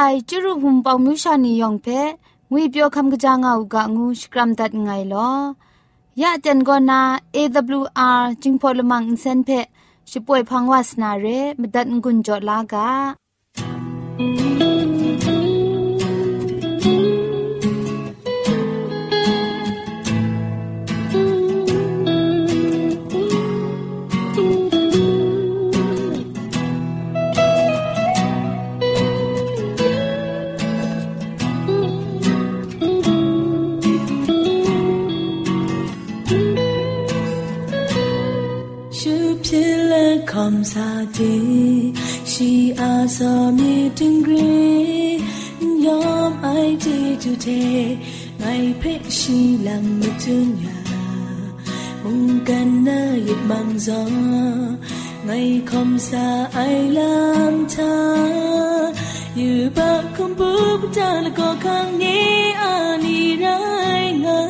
အိုင်ကျရုဟုံပေါမြူရှာနီယောင်ဖဲငွေပြောคำกะจางเอากะงูสกรัมดัดไงลอยะจันกอนา AWR จิงพอลมังอินเซนเพช่วยพังวาสนาเรมดัดงุนจอล thương nhà. Mong cần na nhịp bằng gió ngày không xa ai làm cha. Như ba không bước ta là có khang nhé ani rai ngờ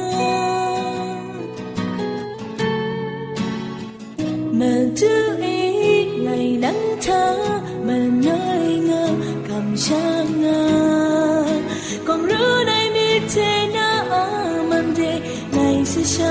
mà chưa ý ngày nắng thơ mà nơi ngờ cảm giác ngờ 那是想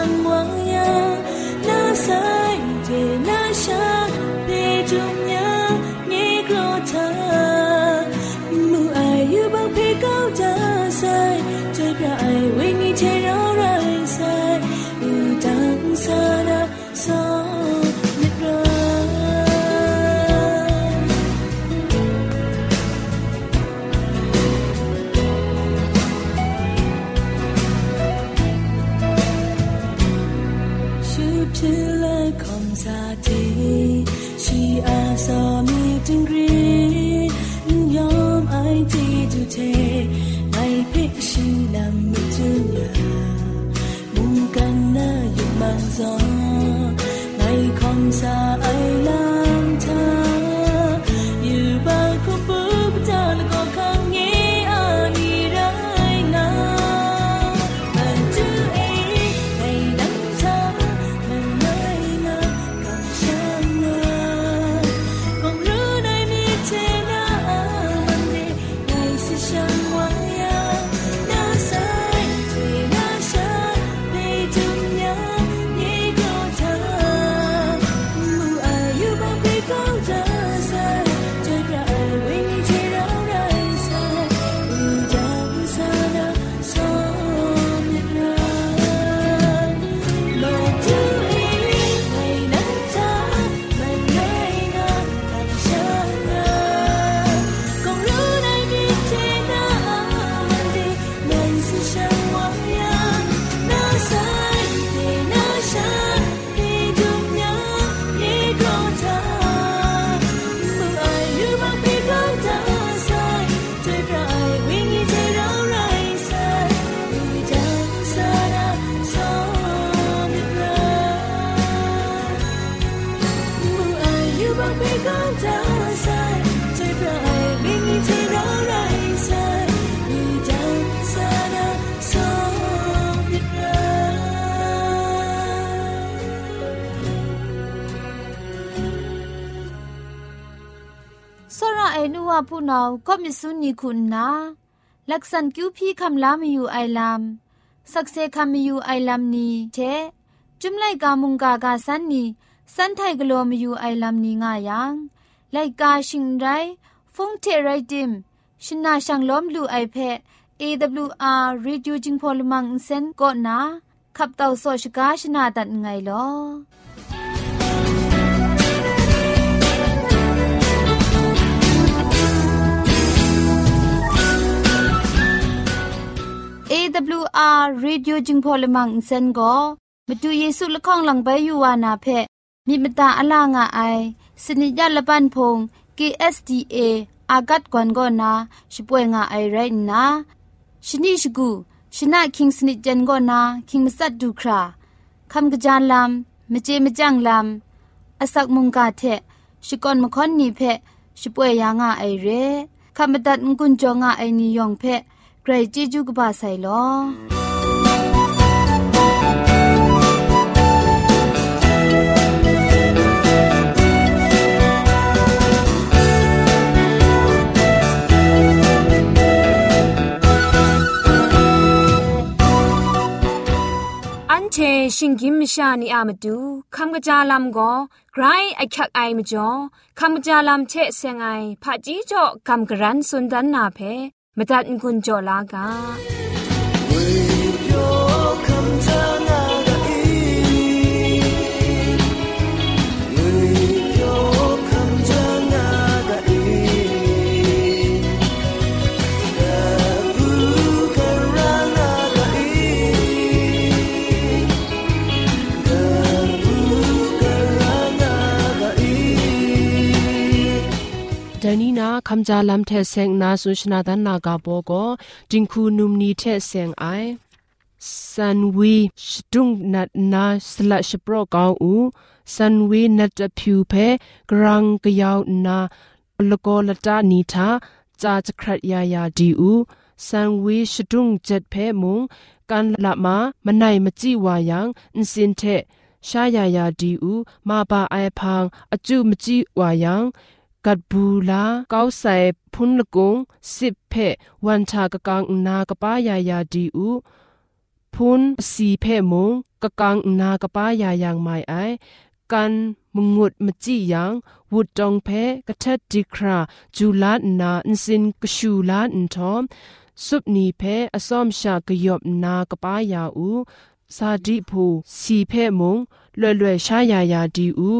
on. ผู้นาก็มิสุนีคุณนาลักษณคิวพี่คำลามีอยู่ไอลามสักเซคำมีอยู่ไอลามนี้เทจุมไลกามุงกากาสันนีสันไทกลัวมอยู่ไอลามนี้ง่ายังไลกาชิงไรฟงเทไรดิมชินาชังล้อมลูไอเพะ AWR Reducing Polymer Insen ก็นาขับเต่าโซชกาชนาตัดไงลอ AWR Radio จึงพอลมังอินเซนก็มาดูเยซูละข้องหลังใบยูวานาเพมีมตาอลางอไอสนิยาละปันพง KSDA อากัดกวนก็นาช่วยงาไอไรนะชนิชกูชนะคิงสนิจันก็นาคิงมัสัดดูคราคำกระจานลำมเจมจังลำอาศักมุงกาเทชิกอนมคอนนีเพช่วยยางาไอเรคำบัดงกุนจงาไอนิยองเพ ใครจีจูกบาไซลอเชชิงกิมชานีอามาดูคำกระจาลำก็ไกรไอคักไอมาจ่อคำกระจาลำเชเซงไอผาจีจ่อคำกระรันสุนดันนาเพ มตัดกุญจ่อล ဒနီနာခမ်ဂျာလမ်ထဲဆင်နာဆုရှနာဒန်နာဂါဘောကိုတင်ခုနုမနီထဲဆင်အိုင်ဆန်ဝီရှတုံနတ်နာစလတ်ရှပရောကောင်းဦးဆန်ဝီနတ်တဖြူဖဲဂရန်ကယောနာလကောလတာနီသာဂျာချခရတ်ယာယာဒီဦးဆန်ဝီရှတုံဂျက်ဖဲမုံကန်လာမမနိုင်မကြည့်ဝါယံအင်စင်တဲ့ရှာယာယာဒီဦးမပါအိုင်ဖန်အကျုမကြည့်ဝါယံ กัดบูลาเก้าใส่พุนละกงสิบเพวันชากะกังนากะป้ายายาดีอูพุนสีเพมงกะกังนากะป้ายายังไม่ไอกันมงุดมจิยังวุดจองเพกะทัดดิคราจูลานาอินสินกชูลาอินทอมสุบนีเพอสอมชากะยอบนากะป้ายาอูซาดิผูสีเพมงလွယ်လွယ်ရှားရရာဒီဦး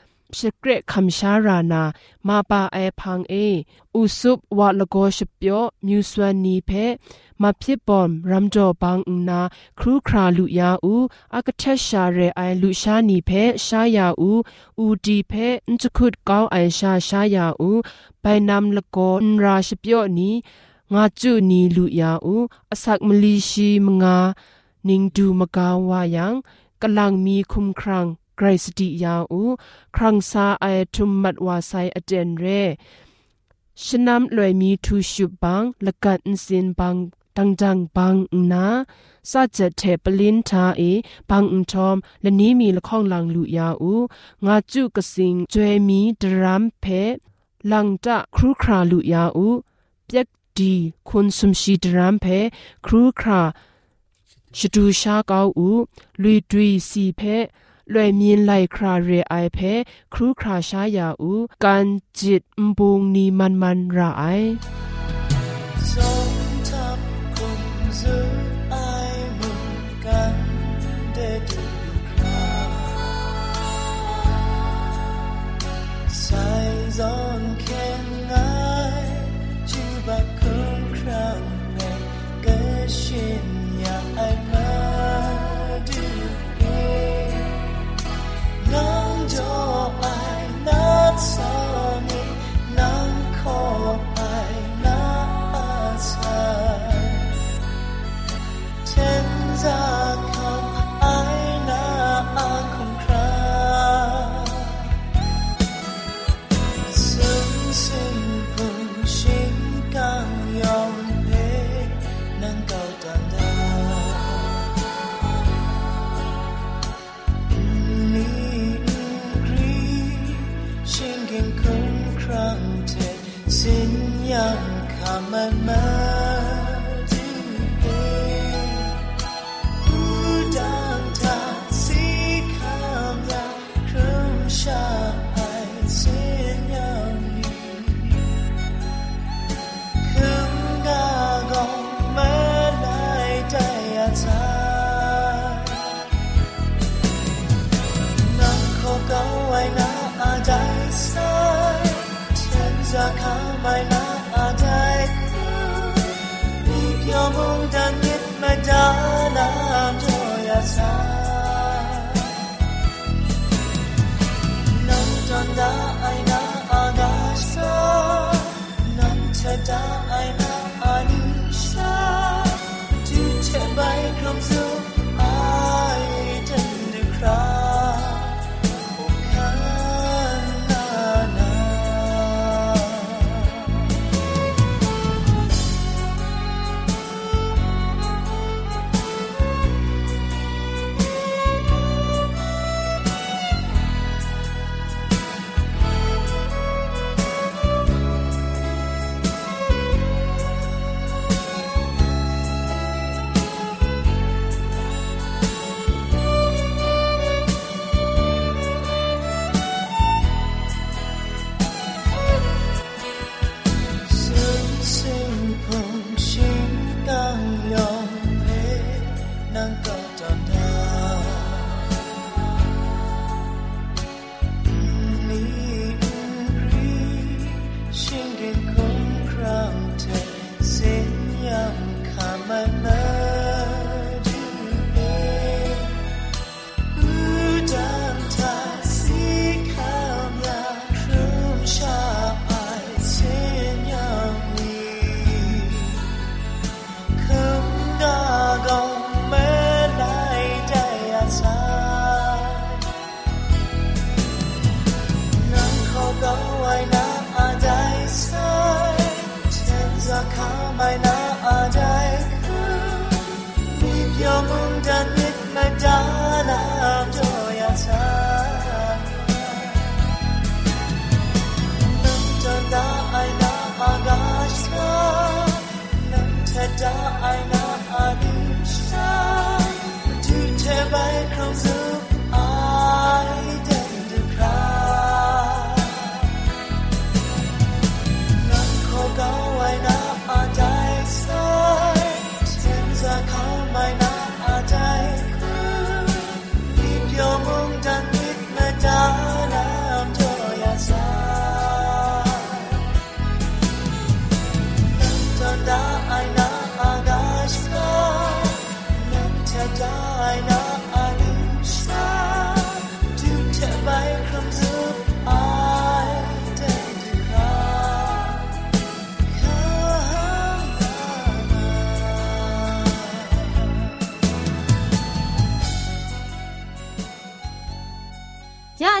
สเกรคำชารานามาปาไอพังเออุสุบวะลโกชเปียวมิวสวนีเพมาพิบอมรัมจอบางนา ครูคราลุยาอูอากเทชาเรไอลุชานีเพชายาอูอูดีเพนจุคุดก้าวไอชาชายาอูไปนำละโกนราชเปียวนี้งาจุนีลุยาอูอสักมลีชีมงา นิงดูมกาวายังกำลังมีคุมครัง กรสติยาอูครังซาไอทุมมัดวาไซอเจนเรชนำลอยมีทูชุบังละกันสินบังตังจังบังนาซาเจเทปลินทาเอบังอุทอมและนี้มีละข้องลังลุยาอูงาจุกสิงจวยมีดรัมเพลังจะครูคราลุยาอูเปียกดีคุณสุมชีดรัมเพครูคราชดูชาเกาอูลุยดุยสีเพ လွယ်မြင်လိုက်ခရာရေအိုင်ဖဲခရူခရာရှာယာဦးကန်ဂျစ်ဘုံနီမန်မန်ရာအိုင် song 能可 ရ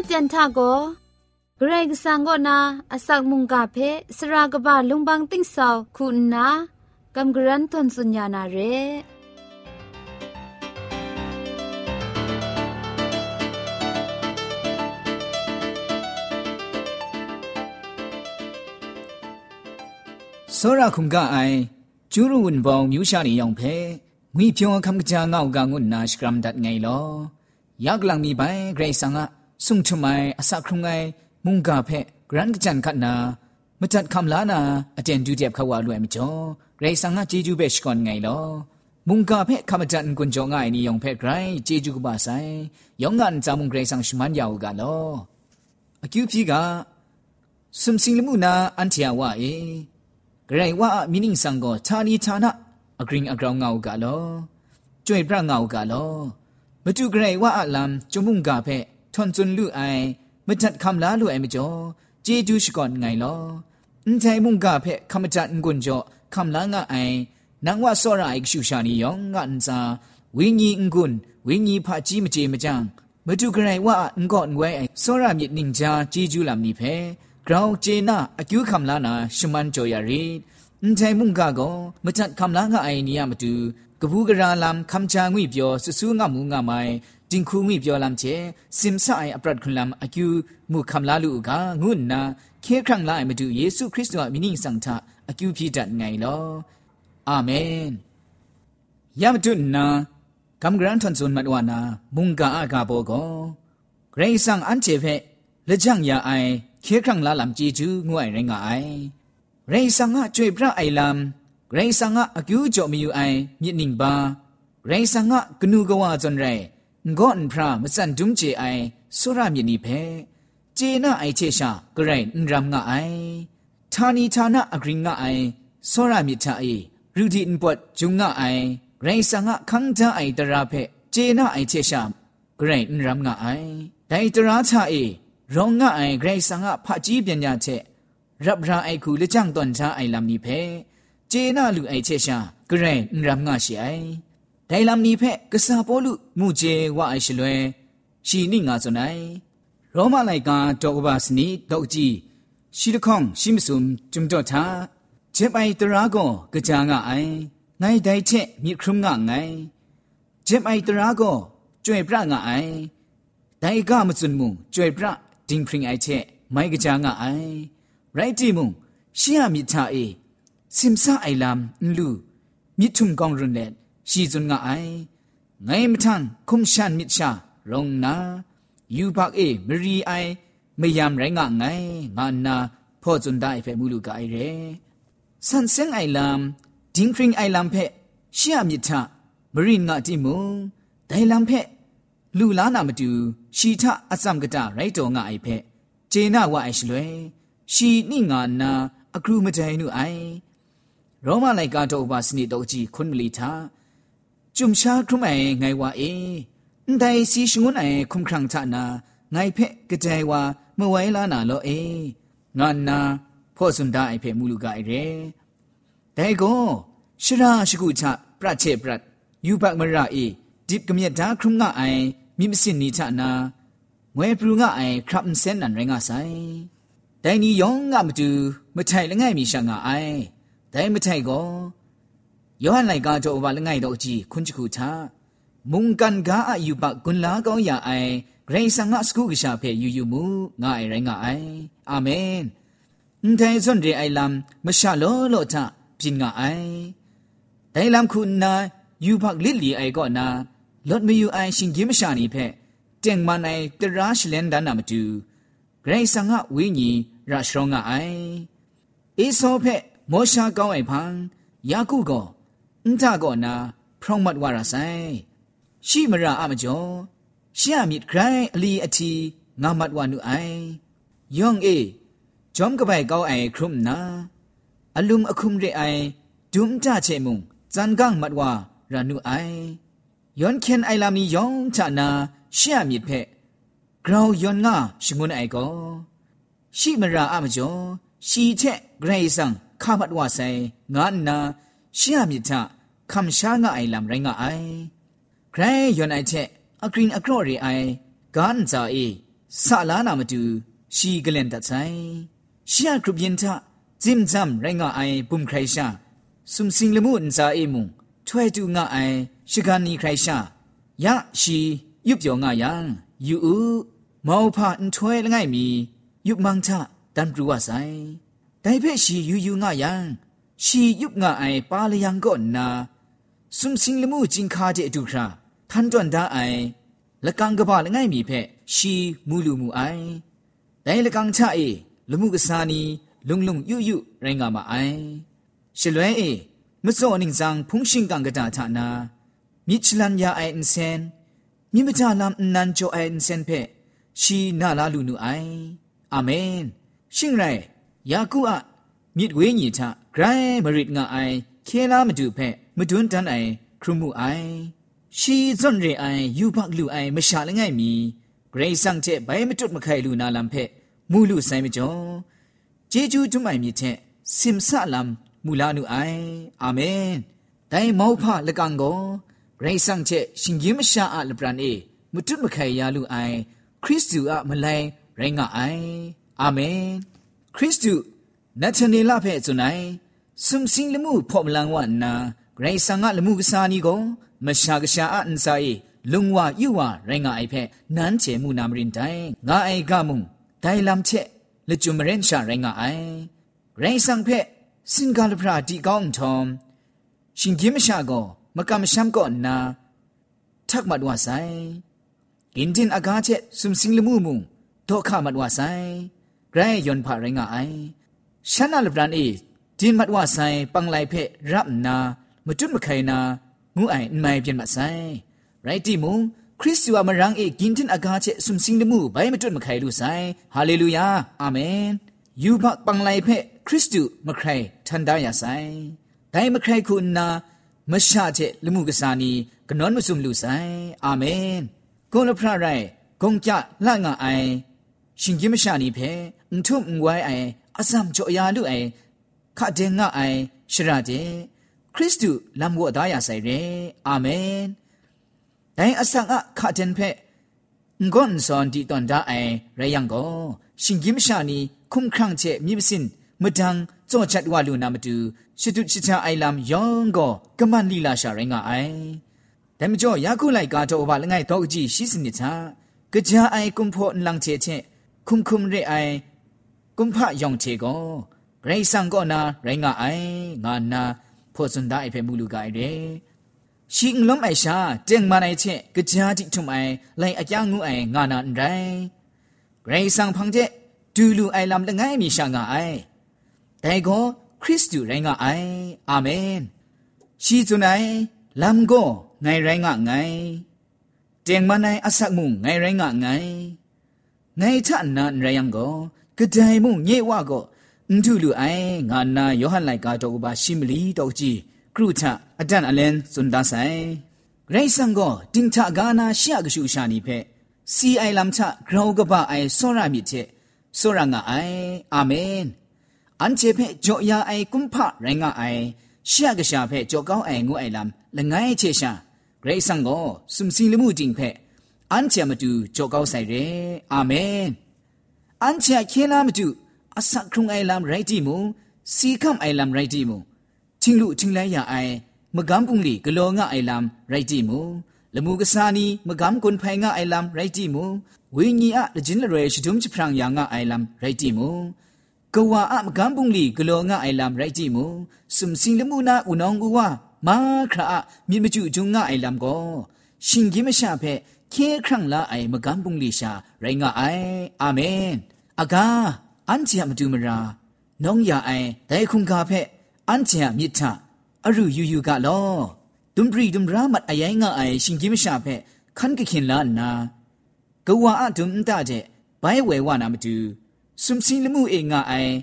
จันทะโกเกรกสังก็นาอสักมุงกาเพสรากบะลุงบังติ้งสาวคุณนากำกรันทนสุญญานาเร စောရခုံကအိုင်ကျူးရဝန်ပေါင်းမြူရှာနေရောင်ဖဲငွေပြောင်းခမ်ကကြာငောက်ကငုနာစကရမ်ဒတ်ငိုင်လောယက်လန်မီပိုင်ဂရိတ်ဆန်က ဆုံထမိုင်အစခရုံငိုင်မုန်ကဖဲဂရန်ကကြန်ခတ်နာမတတ်ခမ်လာနာအတန်ဒူတက်ခဝါလွယ်မကျော်ဂရိတ်ဆန်ကဂျေဂျူပဲရှကွန်ငိုင်လောမုန်ကဖဲခမတန်ကွန်ကြောငိုင်နီယောင်ဖဲဂရိုင်းဂျေဂျူကပါဆိုင်ယောင်ငန်ဇာမုန်ဂရိတ်ဆန်ရှမန်ယောကလောအကျူပြီကစုံစင်လမှုနာအန်တီယာဝအေဂရိဝါမီနင်းဆန်ကိုဌာနီဌာနအဂရင်းအကောင်ငောက်ကလောကျွေပြငောက်ကလောမတူဂရိဝါအလမ်ကျုံမှုန်ကဖဲ ထွန်ကျွန်းလူအိုင်မတတ်ခမ်လာလူအိုင်မကျော်ဂျေဒူးရှိကွန်ငိုင်လောအန်တိုင်မှုန်ကဖဲခမတတ်ငွန်ကျော်ခမ်လာငါအိုင်နန်ဝါစောရအိုက်ရှူရှာနီယောငါအန်စာဝင်းကြီးငွန်းဝင်းကြီးဖာကြီးမကြေမကြံမတူဂရိဝါအန်ကော့ငွဲအိုင်စောရမြစ်နင်းချာဂျေဂျူးလမ်နီဖဲกราวเจนาอคิวคำลานาชุมันจอยารีအန်တိုင်မုန်ကကောမချတ်ခမ်လာငါအိုင်နီယမတူ ကပူးကရာလမ်ခမ်ချာငွေပြောဆဆူငါမူငါမိုင်တင်ခုငွေပြောလမ်ချေစင်ဆိုင်အပရတ်ခွန်လမ်အကျူမူခမ်လာလူကငုနာခေခန့်လာမတူယေရှုခရစ်တော်အမိနင်းဆောင်တာအကျူပြတတ်ငိုင်လောအာမင်ယမတုနာကမ်ဂရန်ထွန်ဇွန်မတ်ဝနာမုန်ကအကဘောကောဂရိဆန်အန်ချေဖဲလက်ချန့်ရအိုင်ခေခန့်လာလမ်ជីကျူငွိုင်ရင်ငါအိုင်ရေဆန်ငါကျွေပြအိုင်လမ် ရိုင်းဆန်ငါအကျူးကြော်မီယူအိုင်မြင့်နင်းပါရိုင်းဆန်ငါကနူကဝါဇွန်ရိုင်ငေါန်ဖရာမစန်ဒုံချေအိုင်ဆူရမြင့်နိဖဲဂျေနာအိုင်ချေရှာဂရိုင်းရမ်ငါအိုင်ဌာနီဌာနအဂရင်ငါအိုင်ဆူရမြင့်ချာအေရူဒီန်ပတ်ဂျုံငါအိုင်ရိုင်းဆန်ငါခန်းတာအိုင်တရာဖဲဂျေနာအိုင်ချေရှာဂရိုင်းရမ်ငါအိုင်ဒိုင်တရာချာအေရောင့အိုင်ဂရိုင်းဆန်ငါဖာကြီးပညာချက်ရပ်ရာအိုက်ခုလက်ချန်တွန်ချာအိုင်လမ်နိဖဲ เจน่าลุงไอเชชากระไรนรำงาชิไอไดลำนี้แพะกษาปอลุมูเจว่าไอชลวยชีนี่งาสนไอโรมาไลกาดอกบาสนีดอกจีชีลคองชิมซุมจุมจอทาเจ็บไอตรากอกระจางไอไงไดเชมีครึมงาไงเจ็บไอตรากอจ่วยพระงาไอไดกามสุนมุจ่วยพระดิงพริงไอเชไม่กระจางไอไรจีมุงชียมิทาเอ สิมซาไอลำลูมิทุมกองรุนเลชีจุนงะไอไงมทันคุมชันมิชารองนายูบักเอมรีไอไม่ยามไรงะไงงานาพ่อจุนได้เฟมูลูกไอเรสันเซงไอลำดิงพริงไอลำเพเชียมิทะมรินงะติมุงไดลำเพလူလာနာမတူရှီထအစမ်ကတရိုက်တော်ငါအိဖက်ဂျေနာဝအိုင်ရှလွဲရှီနိငါနာအကရုမတိုင်နုအိုင် ရောမလိုက်ကတော့ဘာစနိတော့ကြီးခွန်မလီသာจุมชาครุมไอไงวะเอแต่สีชงวนไอคุมครังทานาไงเพะกระจายว่าเมื่อไว้ลานาโลเองานนาพ่อสุนดาไอเพะมูลูกาไอเรแต่ก็ชราชกุชะปราเชปรัดยูบักมระเอดิบกมีดาครุมงะไอมิมสินนีทานาငွေပရူငါအိုင်ခရပ်စန်နန်ရငါဆိုင်ဒိုင်နီယောင်ငါမတူမထိုင်လငယ်မီရှာငါအိုင် ဒိုင်မထိုင်ကောယောဟန်လိုက်ကားတော့ဘာလငိုင်တော့ကြည့်ခွန်းချခုချာမုန်ကန်ကားအယူပကွန်လာကောင်းရအိုင်ဂရိဆန်ငါစကူကရှာဖဲယူယူမူငါအိုင်ရိုင်းငါအိုင်အာမင်အန်တိုင်စွန်ဒီအိုင်လမ်မရှာလောလောချပြင်ငါအိုင်ဒိုင်လမ်ခုနာယူဖက်လစ်လီအိုင်ကောနာလော့မယူအိုင်ရှင်ကြီးမရှာနေဖက်တင်မနိုင်တရာရှလန်ဒနာမတူဂရိဆန်ငါဝိညာဉ်ရရှောငါအိုင်အေဆောဖက် မောရှာကောင်းအိုင်ဖန်ယာကုကောအန်တာကောနာဖရောမတ်ဝါရဆိုင်ရှိမရာအမကျော်ရှေ့အမြစ်ဂရိုင်းအလီအတီငါမတ်ဝါနုအိုင်ယောင်အေဂျုံကပိုင်ကောင်းအိုင်ခရုမနာအလုံအခုမရဲအိုင်ဒုံတာချေမုံဇန်ကန်မတ်ဝါရနုအိုင်ယွန်ခင်အိုင်လာမီယောင်ချနာရှေ့အမြစ်ဖက်ဂရောင်ယွန်ငါရှငွန်းအိုင်ကောရှိမရာအမကျော်ရှိချက်ဂရိဆန် ခမတ်ဝဆိုင်ငါနာရှီယမြစ်ထခမ်ရှာငါအိုင်လမ်ရိုင်းငါအိုင်ဂရိယွန်အိုင်ချက်အကရင်အကရော့ရီအိုင်ဂန်ဇာအေဆာလာနာမတူရှီဂလန်တဆိုင်ရှီယကရုပျင်ထဂျင်ဇမ်ရိုင်းငါအိုင်ဘုံခရိုင်ရှာซุมสิงละมุนซาเอมุงถ้วยตูงะไอชิกานีใครชายะชียุบยองะยังยูอูมอพาอันถ้วยละไงมียุบมังทะดันปรูวะไซ ဒိုင်ဖက်ရှိယူယူငါယံရှီယုငါအိုင်ပါလျံကောနာစုံစင်းလမှုဂျင်ခါတဲ့အတူခရာဖန်တွန်ဒါအိုင်လကန်ကပါလငိုင်မီဖက်ရှီမူလူမူအိုင်ဒိုင်လကန်ချအေလမှုကစားနီလုံလုံယွယွရိုင်းကမအိုင်ရှလွဲအေမစောအနင်းဆောင်ဖုန်ရှင်ကန်ကတာဌာနာမြစ်ချလန်ယာအိုင်အန်ဆန်မြင့်မချလမ်နန်ချိုအိုင်အန်ဆန်ဖက်ရှီနာလာလူနူအိုင်အာမင်ရှင်ရိုင် ယာကုအမြစ်ဝေးညီထဂရိုင်းမရစ်ငါအိုင်ခဲလာမတူဖဲမတွန်းတန်းအိုင်ခရုမှုအိုင်ရှီဇွန်ရေအိုင်ယူဖက်လူအိုင်မရှာလငယ်မီဂရိတ်ဆန်တဲ့ဘိုင်မတွတ်မခိုင်လူနာလမ်ဖဲမူလူဆိုင်မကျော်ဂျေဂျူးတွမိုင်မြစ်တဲ့စင်ဆာလမ်မူလာနုအိုင်အာမင်ဒိုင်မောဖလကန်ကိုဂရိတ်ဆန်ချက်ရှင်ကြီးမရှာအလပရန်အေမတွတ်မခိုင်ရလူအိုင်ခရစ်တုအမလိုင်းရိုင်းငါအိုင်အာမင် ခရစ်တုနတ်ချနေလဖဲ့စွန်နိုင်စုံစင်းလမှုဖော်မလန်ဝနာဂရိတ်ဆန်ကလမှုကစားနီကိုမရှာကရှာအန်ဆိုင်လုံဝယူဝရိုင်းငါအိုင်ဖဲနန်းချေမှုနာမရင်တိုင်ငါအိုင်ကမှုဒိုင်လမ်ချက်လက်ကျွမရင်ရှာရိုင်းငါအိုင်ဂရိတ်ဆန်ဖဲ့สินกาลพระดีก้องทอมชิงกิมชาโกมกำชัมก่อนนาทักมัดว่าไซกินจินอากาเชสุมสิงลมูมุงโตข้ามัดว่าไซไรยอนผาไรงาไอฉันนาลบรานเอจินมัดว่าไซ ဂရိုင်းယွန်ဖာရင်ငါအိုင်ရှန်နာလဗရန်အေဒီမတ်ဝဆိုင်ပန်လိုက်ဖက်ရပ်နာမတွတ်မခိုင်နာငူအိုင်မိုင်ပြင်မဆိုင်ရိုက်တီမုံခရစ်တုအမရန်အေဂင်တင်အကားချက်ဆုံစင်းဒမှုဘိုင်မတွတ်မခိုင်လူဆိုင်ဟာလေလုယာအာမင်ယူဘပန်လိုက်ဖက်ခရစ်တုမခိုင်ထန်ဒါယာဆိုင်ဒိုင်မခိုင်ခုနာမရှာတဲ့လူမှုကစားနီကနွန်မစုံလူဆိုင်အာမင်ဂုဏဖရရိုင်ဂုံကြလှငါအိုင်ရှင်ကြီးမရှာနီဖဲ အန်ထုံဝိုင်းအိုင်အစမ်ကြော်ယာလူအိုင်ခတ်တဲ့ငါအိုင်ရှရတဲ့ခရစ်တုလမ်ဝတ်သားရဆိုင်ရဲအာမင်ဒိုင်အဆန်အခတ်တဲ့ဖဲငွန်စွန်ဒီတန်ဒါအိုင်ရယံကိုရှင်ကြီးမရှာနီခုံခန့်ချေမြစ်စင်မဒန်းကြောချတ်ဝလူနာမတူရှတုချချအိုင်လမ်ယောင်ကိုကမန်လီလာရှာရင်ငါအိုင်ဒမကျော်ယာခုလိုက်ကတော့ဘာလငိုင်တော့ကြည့်ရှိစနစ်ချာကြာအိုင်ကွန်ဖို့လန်ချေချေคุมคุมเรไอ กุมพะยองเทโกเรซังก็นาไรงาไองานนาพอสุนดาไอเพมูลูกาไอเรชิงล้มไอชาเจงมาไอเชกะจาติทุมไอไลอะจางูไองานาอันไรเรซังพังเจดูลูไอลำละไงมีชางาไอแต่ก็คริสต์ไรงาไออาเมนชีจุนไอลำก็ไงไรงาไงเจงมาไออสักมุงไงไรงาไงไงทะนานไรยังก็ ကဒိုင်မှုညေဝါကောအန်တူလူအိုင်ငါနာယောဟန်လိုက်ကာတော့ဘာရှိမလီတော့ကြည်ကရုထအတန်အလန်စွန်ဒါဆိုင်ဂရိတ်ဆန်ကောတင်ချဂါနာရှရကရှုရှာနီဖက်စီအိုင်လမ်ချဂရောကပအိုင်ဆောရမြစ်ချက်ဆောရငါအိုင်အာမင်အန်ချေဖက်ဂျောယာအိုင်ကွန်ဖရိုင်းငါအိုင်ရှရကရှာဖက်ဂျောကောင်းအိုင်ငုအိုင်လမ်လငိုင်းချေရှာဂရိတ်ဆန်ကောစုံစီလမှုတင်ဖက်အန်ချေမတူဂျောကောင်းဆိုင်ရဲအာမင် อาเมนอันเจเคลามดูอาศักครุงไอลามไรดีมูสีคำไอลามไรดีมูทิงลุทิงไลยาไอมะกำปุงลีกะโลงะไอลามไรดีมูละมูกะสานีมะกำกุนไพงะไอลามไรดีมูวิญญาละจินละเรชดุมจิพรังยางะไอลามไรดีมูกวาอะมะกำปุงลีกะโลงะไอลามไรดีมูสุมสิงละมูนาอุนองกูวามาคราอะมิมจุจุงะไอลามโกชิงกิมชาเพเคครั้งละไอมกันปุงลิชาไรงะไออาเมน အကားအန်ချီယမတူမရာနောင်ရအိုင်ဒိုင်ခုန်ကာဖက်အန်ချီယမြစ်ထအရုယူယူကလောဒွမ်ပရီဒွမ်ရာမတ်အယိုင်ငါအိုင်ရှင်ကြီးမရှာဖက်ခန်ကခင်လာနာကဝါအဒွမ်တတဲ့ဘိုင်ဝဲဝနာမတူစုံစင်းလမှုအေငါအိုင်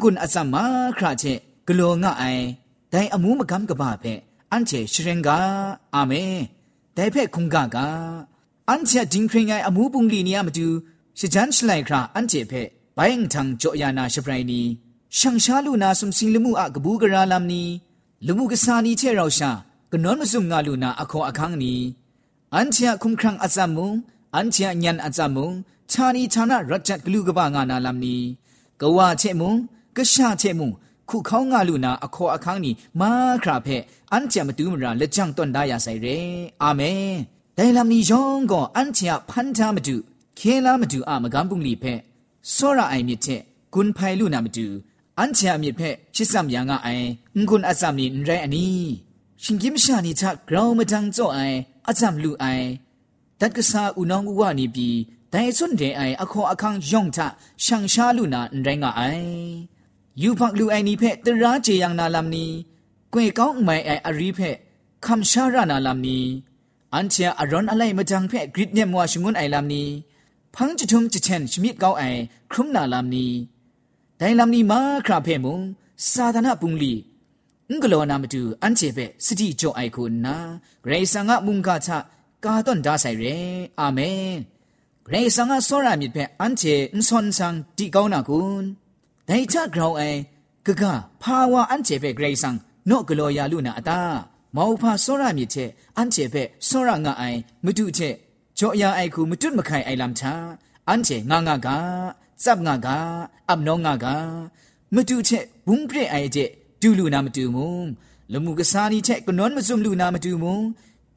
ငွန်းအစမခရချေဂလောငါအိုင်ဒိုင်အမှုမကမ်ကပါဖက်အန်ချေရှရင်ကာအာမင်ဒိုင်ဖက်ခုန်ကာကအန်ချေဒင်းခရင်အိုင်အမှုပုန်လီနီယမတူ ရှဂျန်ချလိုက်ခရာအန်တီဖေဘိုင်ငထန်ကြောယာနာရှပရိုင်နီရှန်ရှာလူနာစုံစီလမှုအကဘူးကရာလမ်နီလူမှုကစားနီချေရောက်ရှာကနွန်မစုံငါလူနာအခေါ်အခန်းနီအန်ချာခုံခရန်အဇမုံအန်ချာညန်အဇမုံခြာနီခြာနာရတ်ချတ်ဂလူကပငါနာလမ်နီကဝါချေမုံကရှာချေမုံခုခေါငါလူနာအခေါ်အခန်းနီမာခရာဖဲအန်ချာမတူးမရာလက်ချန့်တွန်ဒါရဆိုင်ရဲအာမင်ဒိုင်လမ်နီယောင်ကောအန်ချာဖန်တာမတူး ခဲလာမတူအမကမ်ပုန်လီဖဲစောရအိုင်မြစ်တဲ့ကွန်ဖိုင်လူနာမတူအန်ချာမြစ်ဖဲချစ်စမ်ယာငါအိုင်ငွန်းအစမ်နီရဲအနီရှင်ကိမရှာနီချဂရောင်းမတန်းကြောအိုင်အစမ်လူအိုင်တတ်ကဆာဦးနောင်ဦးဝနီပြီးဒိုင်စွန်တဲ့အိုင်အခေါ်အခန်းယောင်ချရှန်ရှာလူနာရဲငါအိုင်ယူဖတ်လူအိုင်နီဖဲတရာချေယံနာလမ်နီကွေကောင်းမိုင်အိုင်အရီဖဲคำชารานาลามนีอันเชียอรอนอะไรมาจังเพ่กริดเนี่ ยมัวชงุนไอลามนีพังจะทุมจะเชนชมิดเกาไอครุมนาลามนีแต่ลามนีมาคราเพ่มุงซาธนาปุงลีงกโลนามาดูอันเชเปสติโจไอคุณนะเกรซังะมุงกาชะกาต้นดาไซเรอาเมนเกรซังะโซรามิดเปอันเชนซอนซังติเกานาคุณแต่ชะกราวไอกะกะภาวะอันเจเปเกรซังโนกโลยาลุนาอตาမောဖာစောရမြစ်ချက်အန်ချေဖက်စောရငါအိုင်မတုချက် ကြောအယာအိုက်ခုမတွတ်မခိုင်အိုင်လမ်ချာအန်ချေငါငါကစပ်ငါကအပ်နောငါကမတုချက်ဘုံပြဲအိုင်ချက်ဒူလူနာမတူမုံလမှုကစားနီချက်ကနွန်မစုံလူနာမတူမုံ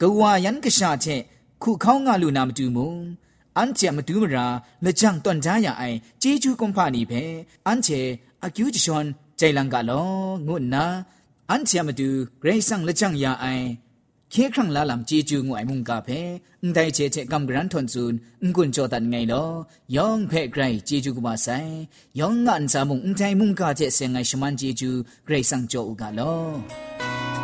ကဝါယန်ကရှာချက်ခုခေါင်းငါလူနာမတူမုံအန်ချေမတူမရာလကြံတွန်ကြရအိုင်ជីကျူကွန်ဖာနီဖဲအန်ချေအကျူးချွန်ใจลังกะลอငုနာอันเชียมาดูเกรซังละ ခေခန့်လာလမ်ជីဂျူငွိုင်မုန်ကဖဲအန်တိုင်ချေချေကမ်ဂရန်ထွန်ဇွန်အန်ကွန်ချောတန်ငိုင်လောယောင်ဖဲဂရိုင်ជីဂျူကမဆိုင်ယောင်ငန်စာမုန်အန်တိုင်မုန်ကချေဆေငိုင်ရှမန်ជីဂျူဂရိတ်ဆန်ချောဥကလော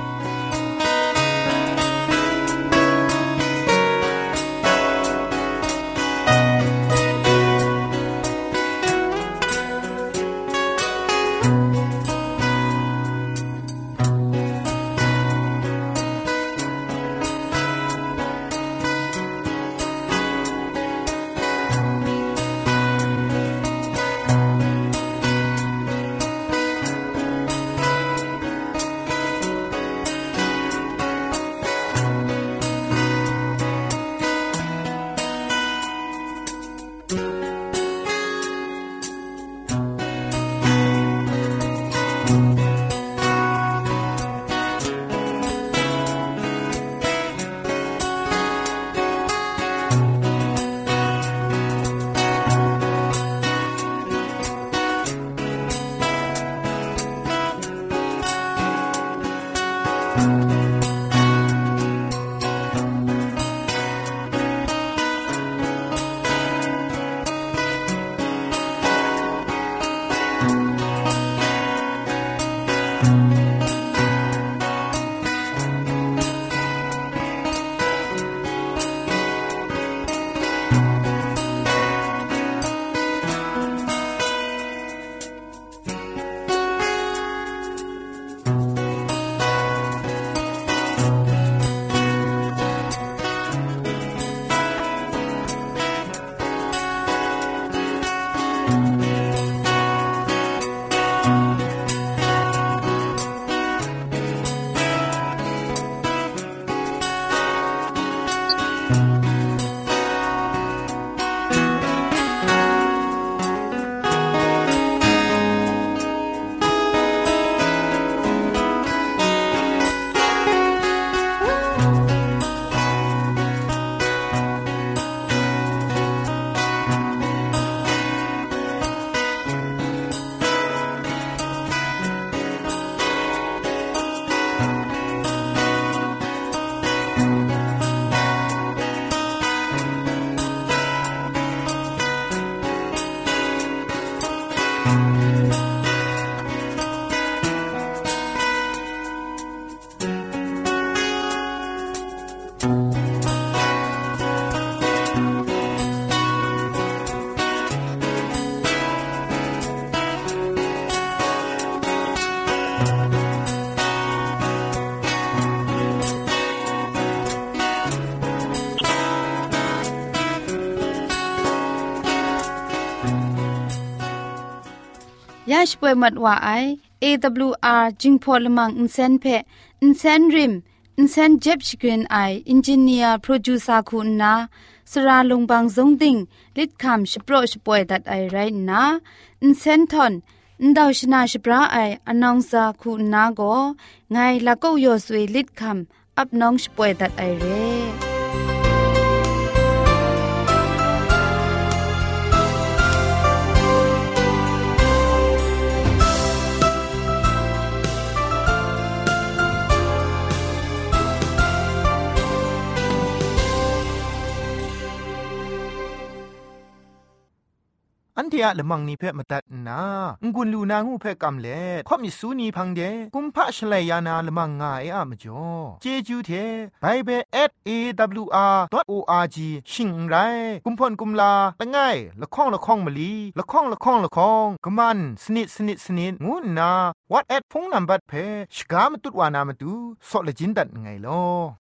ชมันจีจูเกรซังโจอุกาลอยาชป่วยมัดว่าไอ AWR จึงพอลมังอินเซนเพอินเซนริมอินเซนเจ็บชกรีนไออินจิเนียร์โปรดิวซาคุณนาสราลงบางซงติงลิดคำชโปรชป่วยดัดไอไรนะอินเซนทอนอินดาวชนาชปราไออนองซาคุณนาโกไงละก็ยอสวยลิดคำอับน้องชป่วยดัดไอเร่ เทียละมังนิเพ่มาตัดนางุนลูนางูเพ่กำเล่ข่อมิสูนีพังเดกุมพะชเลยานาละมังงาเออะมจ่อเจจูเทไปเบเบิล @awr.org ชิงไรกุมพ่นกุมลาละง่ายละข้องละข้องมะลีละข้องละข้องละข้องกะมันสนิดสนิดสนิดงูนา what at พงนัมบัดเพชกามตุดวานามตุซอเลจินดัดไงลอ